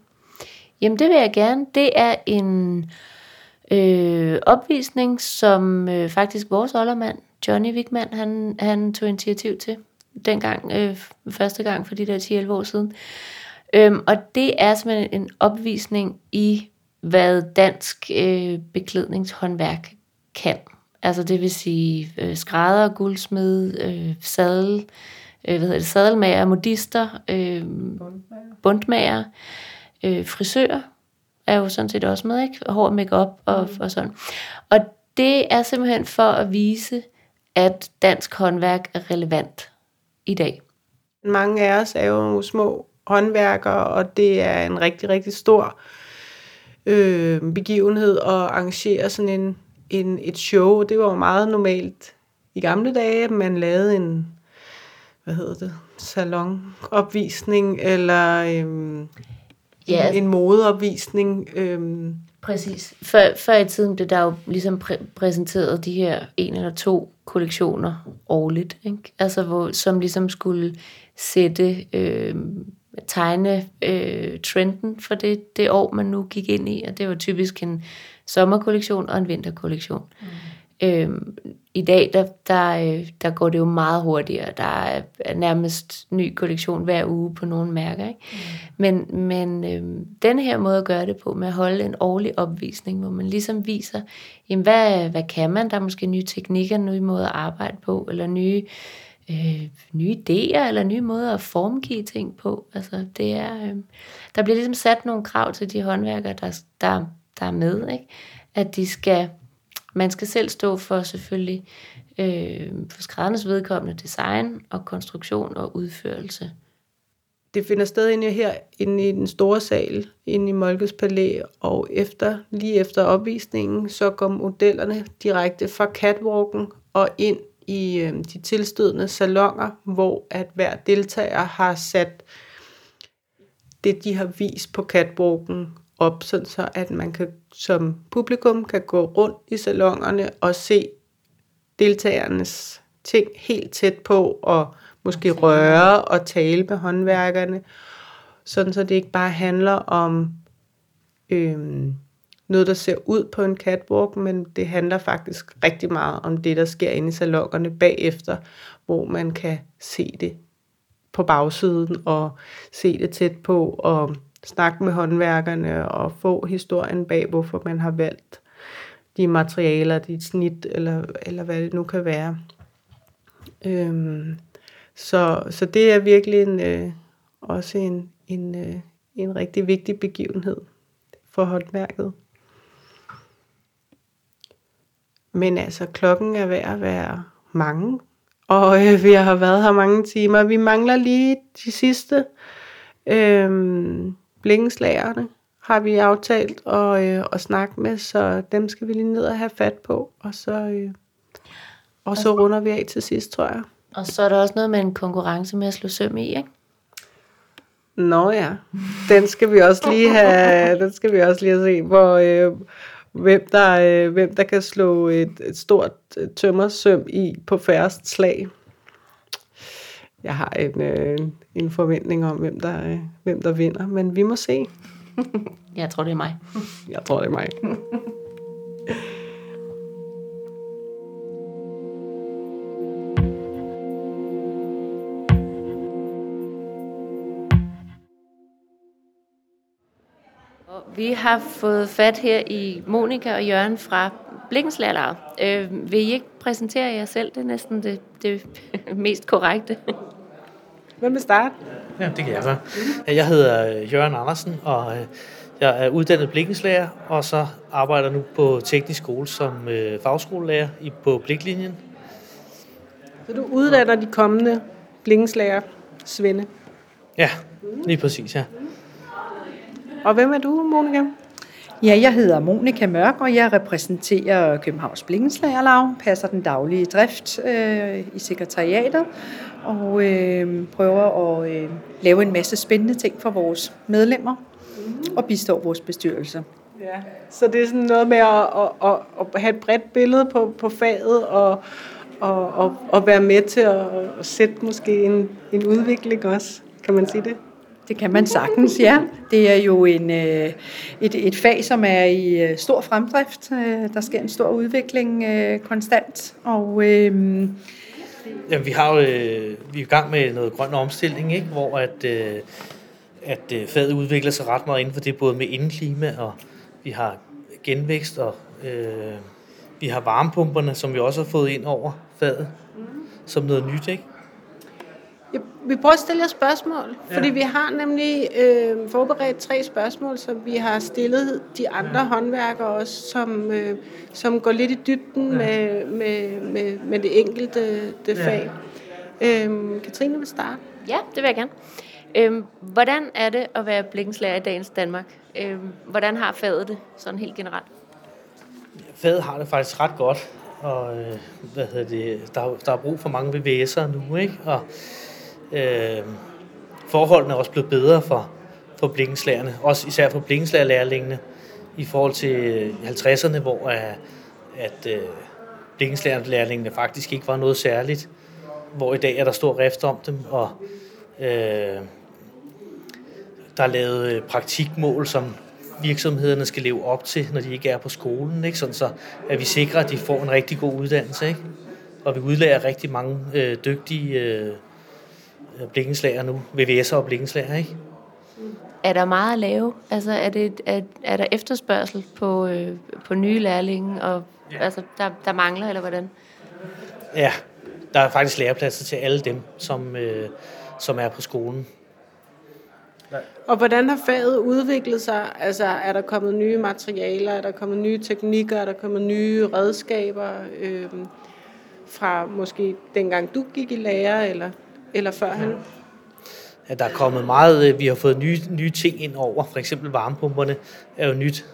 Jamen det vil jeg gerne. Det er en øh, opvisning, som øh, faktisk vores oldermand, Johnny Wigman, han, han tog initiativ til dengang, øh, første gang for de der 10-11 år siden. Øhm, og det er simpelthen en opvisning i, hvad dansk øh, beklædningshåndværk kan. Altså det vil sige øh, skrædder, guldsmed, øh, sadel, øh, hvad hedder det, sadelmager, modister, øh, bundmager, øh, frisører er jo sådan set også med, ikke? Hår makeup og, mm. og sådan. Og det er simpelthen for at vise, at dansk håndværk er relevant i dag. Mange af os er jo små håndværkere, og det er en rigtig, rigtig stor øh, begivenhed at arrangere sådan en, en, et show. Det var jo meget normalt i gamle dage, at man lavede en, hvad hedder det, salonopvisning, eller øhm, Ja. en, en modeopvisning. Øhm, Præcis. Før, før i tiden blev der jo ligesom præ- præsenteret de her en eller to kollektioner årligt, ikke? Altså, hvor, som ligesom skulle sætte, øh, tegne øh, trenden for det, det år, man nu gik ind i, og det var typisk en sommerkollektion og en vinterkollektion. Mm. Øhm, I dag, der, der, øh, der går det jo meget hurtigere. Der er, nærmest ny kollektion hver uge på nogle mærker. Ikke? Mm. Men, men øhm, den her måde at gøre det på, med at holde en årlig opvisning, hvor man ligesom viser, jamen hvad, hvad kan man? Der er måske nye teknikker, nye måder at arbejde på, eller nye, øh, nye idéer, eller nye måder at formgive ting på. Altså, det er, øh, der bliver ligesom sat nogle krav til de håndværkere, der, der, der er med. Ikke? At de skal man skal selv stå for selvfølgelig øh, for skræddernes vedkommende design og konstruktion og udførelse. det finder sted inde her inde i den store sal, inde i Molkes Palæ, og efter, lige efter opvisningen, så går modellerne direkte fra catwalken og ind i øh, de tilstødende salonger, hvor at hver deltager har sat det, de har vist på catwalken op, sådan så at man kan, som publikum kan gå rundt i salongerne og se deltagernes ting helt tæt på, og måske røre og tale med håndværkerne, sådan så det ikke bare handler om øhm, noget, der ser ud på en catwalk, men det handler faktisk rigtig meget om det, der sker inde i salongerne bagefter, hvor man kan se det på bagsiden og se det tæt på og snakke med håndværkerne og få historien bag, hvorfor man har valgt de materialer, de snit eller, eller hvad det nu kan være. Øhm, så, så det er virkelig en, øh, også en, en, øh, en rigtig vigtig begivenhed for håndværket. Men altså, klokken er ved at være mange, og øh, vi har været her mange timer. Vi mangler lige de sidste øh, blinkenslagerne, har vi aftalt at, øh, at snakke med, så dem skal vi lige ned og have fat på, og så, øh, og så runder vi af til sidst, tror jeg. Og så er der også noget med en konkurrence med at slå søm i, ikke? Nå ja, den skal vi også lige have, den skal vi også lige have se, hvor, øh, hvem, der, øh, hvem der kan slå et, et stort øh, tømmersøm i på færrest slag. Jeg har en, øh, en forventning om, hvem der, øh, hvem der vinder, men vi må se. Jeg tror, det er mig. Jeg tror, det er mig. Vi har fået fat her i Monika og Jørgen fra Blikkenslagerlaget. Øh, vil I ikke præsentere jer selv? Det er næsten det, det mest korrekte. Hvem vil starte? Ja, det kan jeg gøre. Jeg hedder øh, Jørgen Andersen, og øh, jeg er uddannet blikkenslager, og så arbejder nu på teknisk skole som øh, fagskolelærer i- på bliklinjen. Så du uddanner de kommende blinkenslager, Svende. Ja, lige præcis, ja. Og hvem er du, Monika? Ja, jeg hedder Monika Mørk, og jeg repræsenterer Københavns Blikkenslagerlag, passer den daglige drift øh, i sekretariatet, og øh, prøver at øh, lave en masse spændende ting for vores medlemmer, og bistår vores bestyrelse. Ja, så det er sådan noget med at, at, at, at have et bredt billede på, på faget, og, og, og, og være med til at, at sætte måske en, en udvikling også. Kan man sige det? Det kan man sagtens, ja. Det er jo en, øh, et, et fag, som er i øh, stor fremdrift. Øh, Der sker en stor udvikling øh, konstant, og øh, Jamen, vi har jo, øh, vi er i gang med noget grøn omstilling, ikke? hvor at, øh, at øh, faget udvikler sig ret meget inden for det, både med indeklima, og vi har genvækst, og øh, vi har varmepumperne, som vi også har fået ind over faget, som noget nyt, ikke? Ja, vi prøver at stille jer spørgsmål, ja. fordi vi har nemlig øh, forberedt tre spørgsmål, som vi har stillet de andre ja. håndværkere også, som, øh, som går lidt i dybden ja. med, med, med, med det enkelte det Ja. fag. Øh, Katrine vil starte. Ja, det vil jeg gerne. Øhm, hvordan er det at være blikkenslager i dagens Danmark? Øhm, hvordan har faget det sådan helt generelt? Faget har det faktisk ret godt, og øh, hvad hedder det, der, der er brug for mange VVS'ere nu, ikke? Og øh, forholdene er også blevet bedre for, for blikkenslagerne, også især for blikkenslagerlærlingene, i forhold til øh, 50'erne, hvor at, at øh, blikkenslagerlærlingene faktisk ikke var noget særligt, hvor i dag er der stor rift om dem, og øh, der er lavet øh, praktikmål, som virksomhederne skal leve op til, når de ikke er på skolen, ikke? Sådan så at vi sikrer, at de får en rigtig god uddannelse. Ikke? Og vi udlærer rigtig mange øh, dygtige øh, blikkenslager nu, VVS'er og blikkenslager. Ikke? Er der meget at lave? Altså, er, det, er, er der efterspørgsel på, øh, på nye lærlinge, og ja. altså, der, der mangler, eller hvordan? Ja, der er faktisk lærepladser til alle dem, som, øh, som er på skolen. Og hvordan har faget udviklet sig? Altså, er der kommet nye materialer? Er der kommet nye teknikker? Er der kommet nye redskaber? Øh, fra måske dengang du gik i lære, eller, eller førhen? At der er kommet meget, øh, vi har fået nye, nye ting ind over, for eksempel varmepumperne er jo nyt.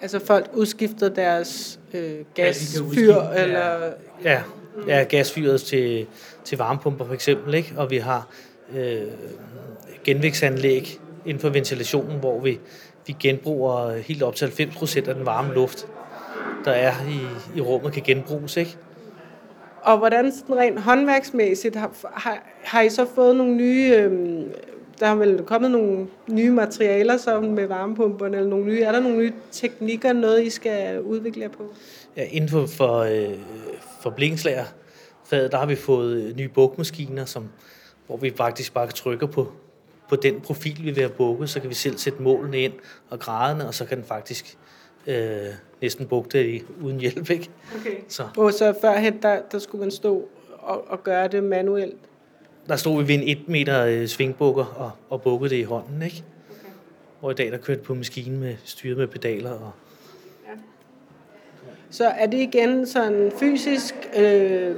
Altså folk udskiftede deres øh, Ja, de gasfyr, ja. eller... Ja, ja gasfyret til, til varmepumper for eksempel, ikke? og vi har øh, genvæksanlæg inden for ventilationen, hvor vi, vi genbruger helt op til 90% af den varme luft, der er i, i rummet, kan genbruges. Ikke? Og hvordan sådan rent håndværksmæssigt har, har, har I så fået nogle nye... Øh, der har vel kommet nogle nye materialer som med varmepumperne, eller nogle nye, er der nogle nye teknikker, noget I skal udvikle jer på? Ja, inden for, for, øh, for blinkslager, der har vi fået øh, nye bukmaskiner, som, hvor vi faktisk bare trykker på, på den profil, vi vil have bukket, så kan vi selv sætte målene ind og graderne, og så kan den faktisk øh, næsten bukke det i, uden hjælp. Ikke? Okay. Så Og så førhen, der, der skulle man stå og, og gøre det manuelt. der stod vi ved en 1 meter øh, svingbukker og, og bukkede det i hånden. Ikke? Hvor i dag der kørte på maskinen med styret med pedaler. Og, Så er det igen sådan fysisk, øh,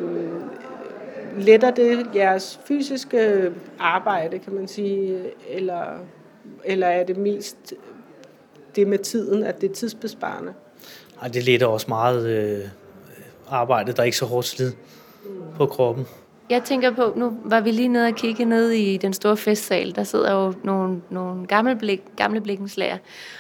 letter det jeres fysiske arbejde, kan man sige, eller, eller er det mest det med tiden, at det er tidsbesparende? Ej, det letter også meget øh, arbejde, der er ikke så hårdt slid på kroppen. Jeg tænker på, nu var vi lige nede og kigge ned i den store festsal. Der sidder jo nogle, nogle gamle, blik, gamle blikkenslager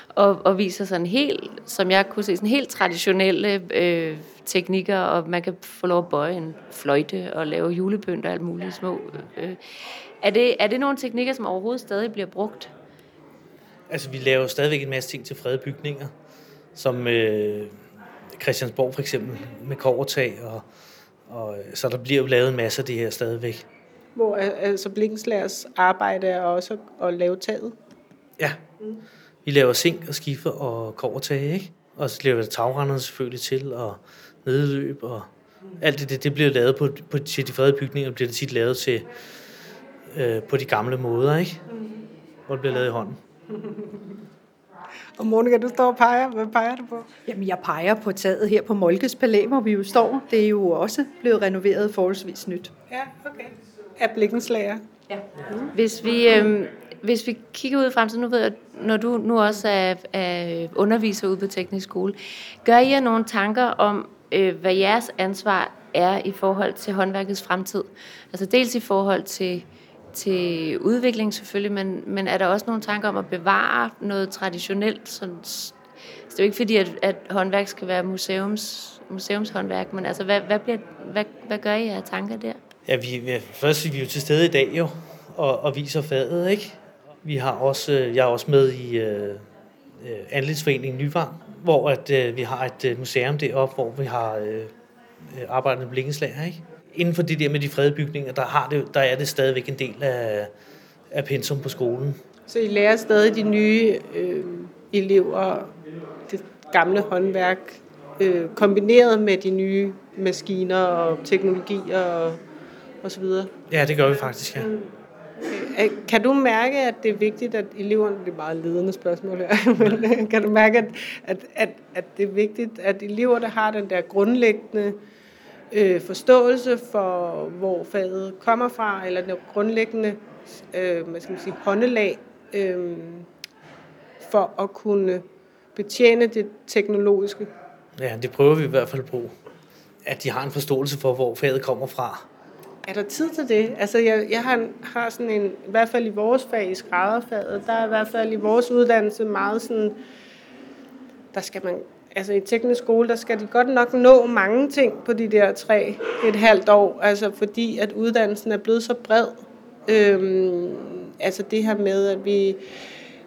og, og viser sådan helt, som jeg kunne se, sådan helt traditionelle øh, teknikker, og man kan få lov at bøje en fløjte og lave julebønd og alt muligt små. Øh. Er, det, er det nogle teknikker, som overhovedet stadig bliver brugt? Altså, vi laver stadigvæk en masse ting til fredede bygninger, som øh, Christiansborg for eksempel, med kovertag, og, og, så der bliver jo lavet en masse af det her stadigvæk. Hvor altså Blikkenslagers arbejde er også at lave taget? Ja. Mm. Vi laver zink og skifer og kovertag, ikke? Og så laver vi tagrenderne selvfølgelig til, og nedløb, og alt det, det, det bliver lavet på, på, til de fredede bygninger, bliver det tit lavet til øh, på de gamle måder, ikke? Hvor det bliver lavet i hånden. Og Monika, du står og peger. Hvad peger du på? Jamen, jeg peger på taget her på Molkes Palæ, hvor vi jo står. Det er jo også blevet renoveret forholdsvis nyt. Ja, okay. Af blikkenslager. Ja. Hvis vi, øh, hvis vi kigger ud i fremtiden, nu ved jeg, når du nu også er, er underviser ude på teknisk skole, gør I jer nogle tanker om, øh, hvad jeres ansvar er i forhold til håndværkets fremtid? Altså dels i forhold til til udvikling selvfølgelig, men, men er der også nogle tanker om at bevare noget traditionelt? Sådan, det er jo ikke fordi, at, at håndværk skal være museums, museumshåndværk, men altså, hvad, hvad, bliver, hvad, hvad gør I af tanker der? Ja, vi, vi, først er vi jo til stede i dag jo, og, og viser fadet, ikke? Vi har også, øh, jeg er også med i øh, øh Anlægsforeningen Nyvang, hvor at, øh, vi har et øh, museum deroppe, hvor vi har øh, øh arbejdet med blikkenslager, ikke? Inden for det der med de fredede bygninger, der, har det, der er det stadigvæk en del af, af pensum på skolen. Så I lærer stadig de nye øh, elever det gamle håndværk øh, kombineret med de nye maskiner og teknologier og, og så videre? Ja, det gør vi faktisk, ja. Øh, kan du mærke, at det er vigtigt, at eleverne, det er meget ledende spørgsmål her, men kan du mærke, at, at, at, at det er vigtigt, at elever, der har den der grundlæggende øh, forståelse for, hvor faget kommer fra, eller den grundlæggende øh, hvad skal man sige, håndelag øh, for at kunne betjene det teknologiske. Ja, det prøver vi i hvert fald på, at de har en forståelse for, hvor faget kommer fra. Er der tid til det? Altså, jeg, jeg har, har sådan en, i hvert fald i vores fag, i skrædderfaget, der er i hvert fald i vores uddannelse meget sådan, der skal man altså i teknisk skole, der skal de godt nok nå mange ting på de der tre, et halvt år, altså fordi at uddannelsen er blevet så bred. Øhm, altså det her med, at vi,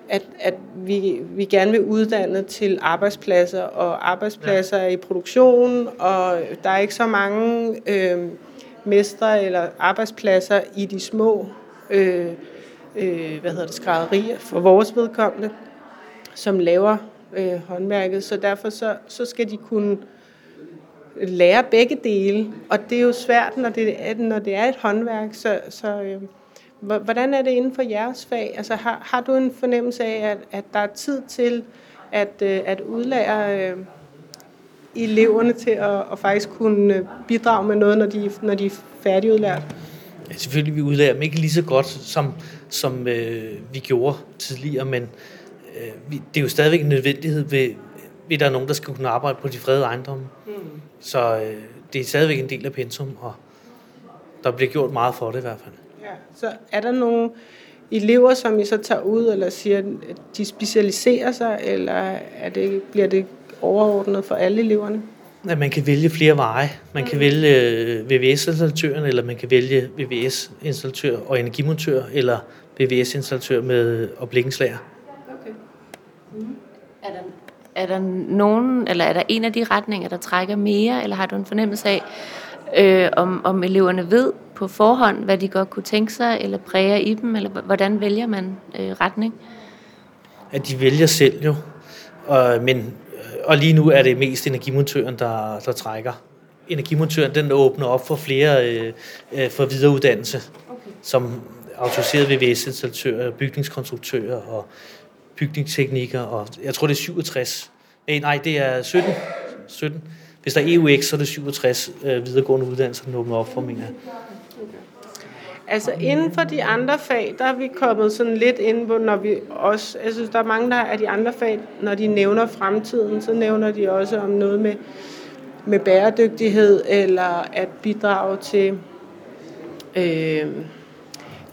at, at vi, vi gerne vil uddanne til arbejdspladser, og arbejdspladser ja. i produktion, og der er ikke så mange øhm, mestre eller arbejdspladser i de små øh, øh, hvad hedder det, skrædderier for vores vedkommende, som laver øh, håndværket, så derfor så, så skal de kunne lære begge dele, og det er jo svært, når det er, når det er et håndværk, så, så øh, hvordan er det inden for jeres fag? Altså har, har du en fornemmelse af, at, at der er tid til at, øh, at udlære øh, eleverne til at, at faktisk kunne bidrage med noget, når de, når de er færdigudlært? Ja, selvfølgelig vi udlærer dem ikke lige så godt, som, som øh, vi gjorde tidligere, men det er jo stadigvæk en nødvendighed ved, ved der er nogen, der skal kunne arbejde på de fredede ejendomme. Mm. Så øh, det er stadigvæk en del af pensum, og der bliver gjort meget for det i hvert fald. Ja. Så er der nogle elever, som I så tager ud, eller siger, at de specialiserer sig, eller er det, bliver det overordnet for alle eleverne? Ja, man kan vælge flere veje. Man kan mm. vælge øh, VVS-installatøren, eller man kan vælge VVS-installatør og energimontør, eller VVS-installatør med opplikkenslager. Mm. Er der, er der nogen, eller er der en af de retninger, der trækker mere, eller har du en fornemmelse af, øh, om, om eleverne ved på forhånd, hvad de godt kunne tænke sig, eller præger i dem, eller hvordan vælger man øh, retning? At de vælger selv jo, og, men, og lige nu er det mest energimontøren, der, der trækker. Energimontøren den åbner op for flere øh, øh for videreuddannelse, okay. som autoriseret VVS-installatører, bygningskonstruktører og bygningsteknikker, og jeg tror, det er 67. Nej, det er 17. 17 hvis der er EUX, så er det 67 øh, videregående uddannelser, der åbner op for, mener jeg. Altså inden for de andre fag, der er vi kommet sådan lidt ind på, når vi også, jeg synes, der er mange der af de andre fag, når de nævner fremtiden, så nævner de også om noget med, med bæredygtighed, eller at bidrage til øh,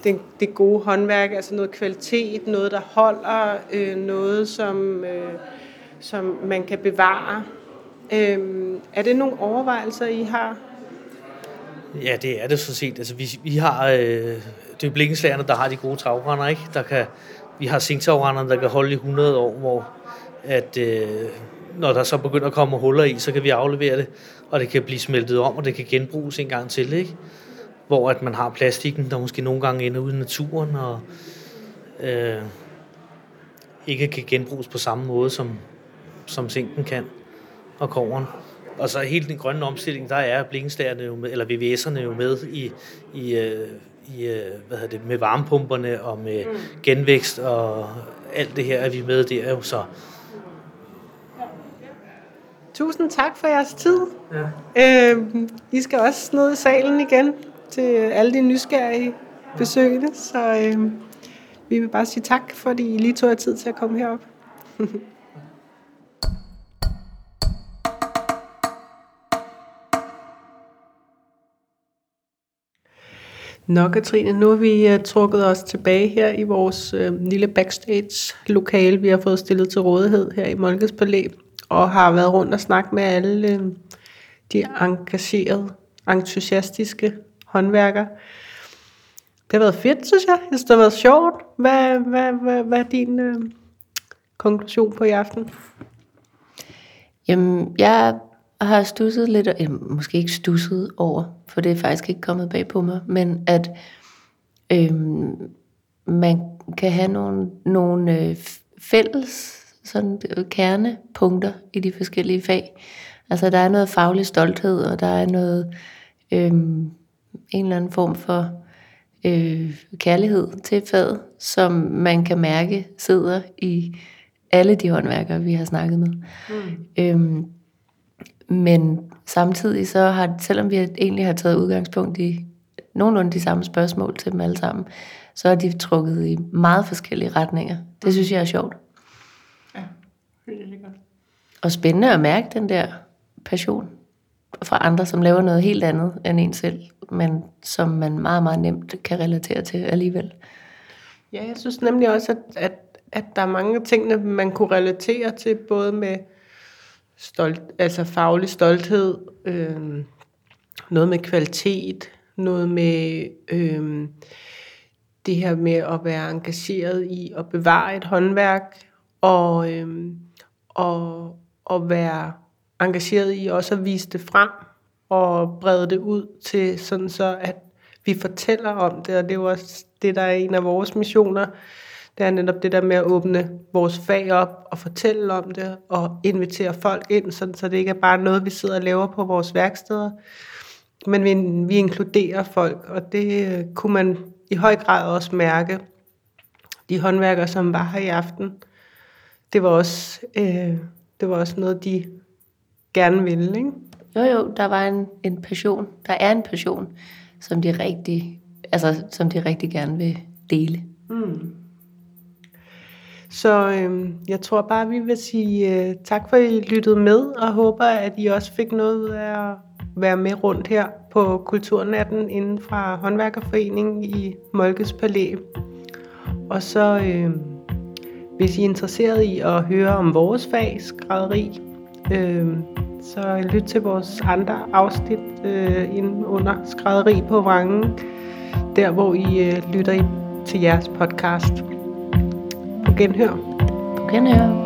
det, det gode håndværk, altså noget kvalitet, noget der holder, øh, noget som, øh, som man kan bevare. Øh, er det nogle overvejelser, I har? Ja, det er det så set. Altså, vi, vi har, øh, det er blikkenslagerne, der har de gode tagrender, ikke? Der kan, vi har zinktagrenderne, der kan holde i 100 år, hvor at, øh, når der så begynder at komme huller i, så kan vi aflevere det, og det kan blive smeltet om, og det kan genbruges en gang til, ikke? Hvor at man har plastikken, der måske nogle gange ender ude i naturen, og øh, ikke kan genbruges på samme måde, som, som zinken kan, og koveren. Og så hele den grønne omstilling, der er blikkenslagerne jo med, eller VVS'erne jo med i, i, øh, i øh, hvad hedder det, med varmepumperne og med genvækst og alt det her er vi med der jo, så Tusind tak for jeres tid. Ja. Øh, I skal også ned i salen igen til alle de nysgerrige besøgende, så øh, vi vil bare sige tak, fordi I lige tog jer tid til at komme herop. Nå, Katrine, nu har vi uh, trukket os tilbage her i vores uh, lille backstage-lokale, vi har fået stillet til rådighed her i Molkes Palæ, og har været rundt og snakket med alle uh, de engagerede, entusiastiske håndværker. Det har været fedt, synes jeg. Jeg synes, det har været sjovt. Hvad, hvad, hvad, hvad er din øh, konklusion på i aften? Jamen, jeg har stusset lidt, øh, måske ikke stusset over, for det er faktisk ikke kommet bag på mig, men at øh, man kan have nogle, nogle øh, fælles sådan, øh, kernepunkter i de forskellige fag. Altså der er noget faglig stolthed, og der er noget Øh, en eller anden form for øh, kærlighed til faget, som man kan mærke sidder i alle de håndværkere, vi har snakket med. Mm. Øhm, men samtidig så har, selvom vi egentlig har taget udgangspunkt i nogenlunde de samme spørgsmål til dem alle sammen, så er de trukket i meget forskellige retninger. Det synes jeg er sjovt. Ja, det er godt. Og spændende at mærke den der passion fra andre, som laver noget helt andet end en selv, men som man meget, meget nemt kan relatere til alligevel. Ja, jeg synes nemlig også, at, at, at der er mange ting, man kunne relatere til, både med stolt, altså faglig stolthed, øh, noget med kvalitet, noget med øh, det her med at være engageret i at bevare et håndværk, og, øh, og, og være engageret i også at vise det frem, og brede det ud til sådan så, at vi fortæller om det, og det er jo også det, der er en af vores missioner, det er netop det der med at åbne vores fag op og fortælle om det og invitere folk ind, sådan, så det ikke er bare noget, vi sidder og laver på vores værksteder, men vi, vi inkluderer folk, og det øh, kunne man i høj grad også mærke. De håndværkere, som var her i aften, det var også, øh, det var også noget, de gerne ville, ikke? Jo, jo, der var en, en passion. Der er en passion, som de rigtig, altså, som de rigtig gerne vil dele. Mm. Så øh, jeg tror bare, vi vil sige øh, tak for, at I lyttede med, og håber, at I også fik noget ud af at være med rundt her på Kulturnatten inden fra Håndværkerforeningen i Molkes Palæ. Og så, øh, hvis I er interesseret i at høre om vores fag, skrædderi, øh, så lyt til vores andre afsnit øh, inden under skrædderi på Vrangen, der hvor I øh, lytter ind til jeres podcast. På genhør. På genhør.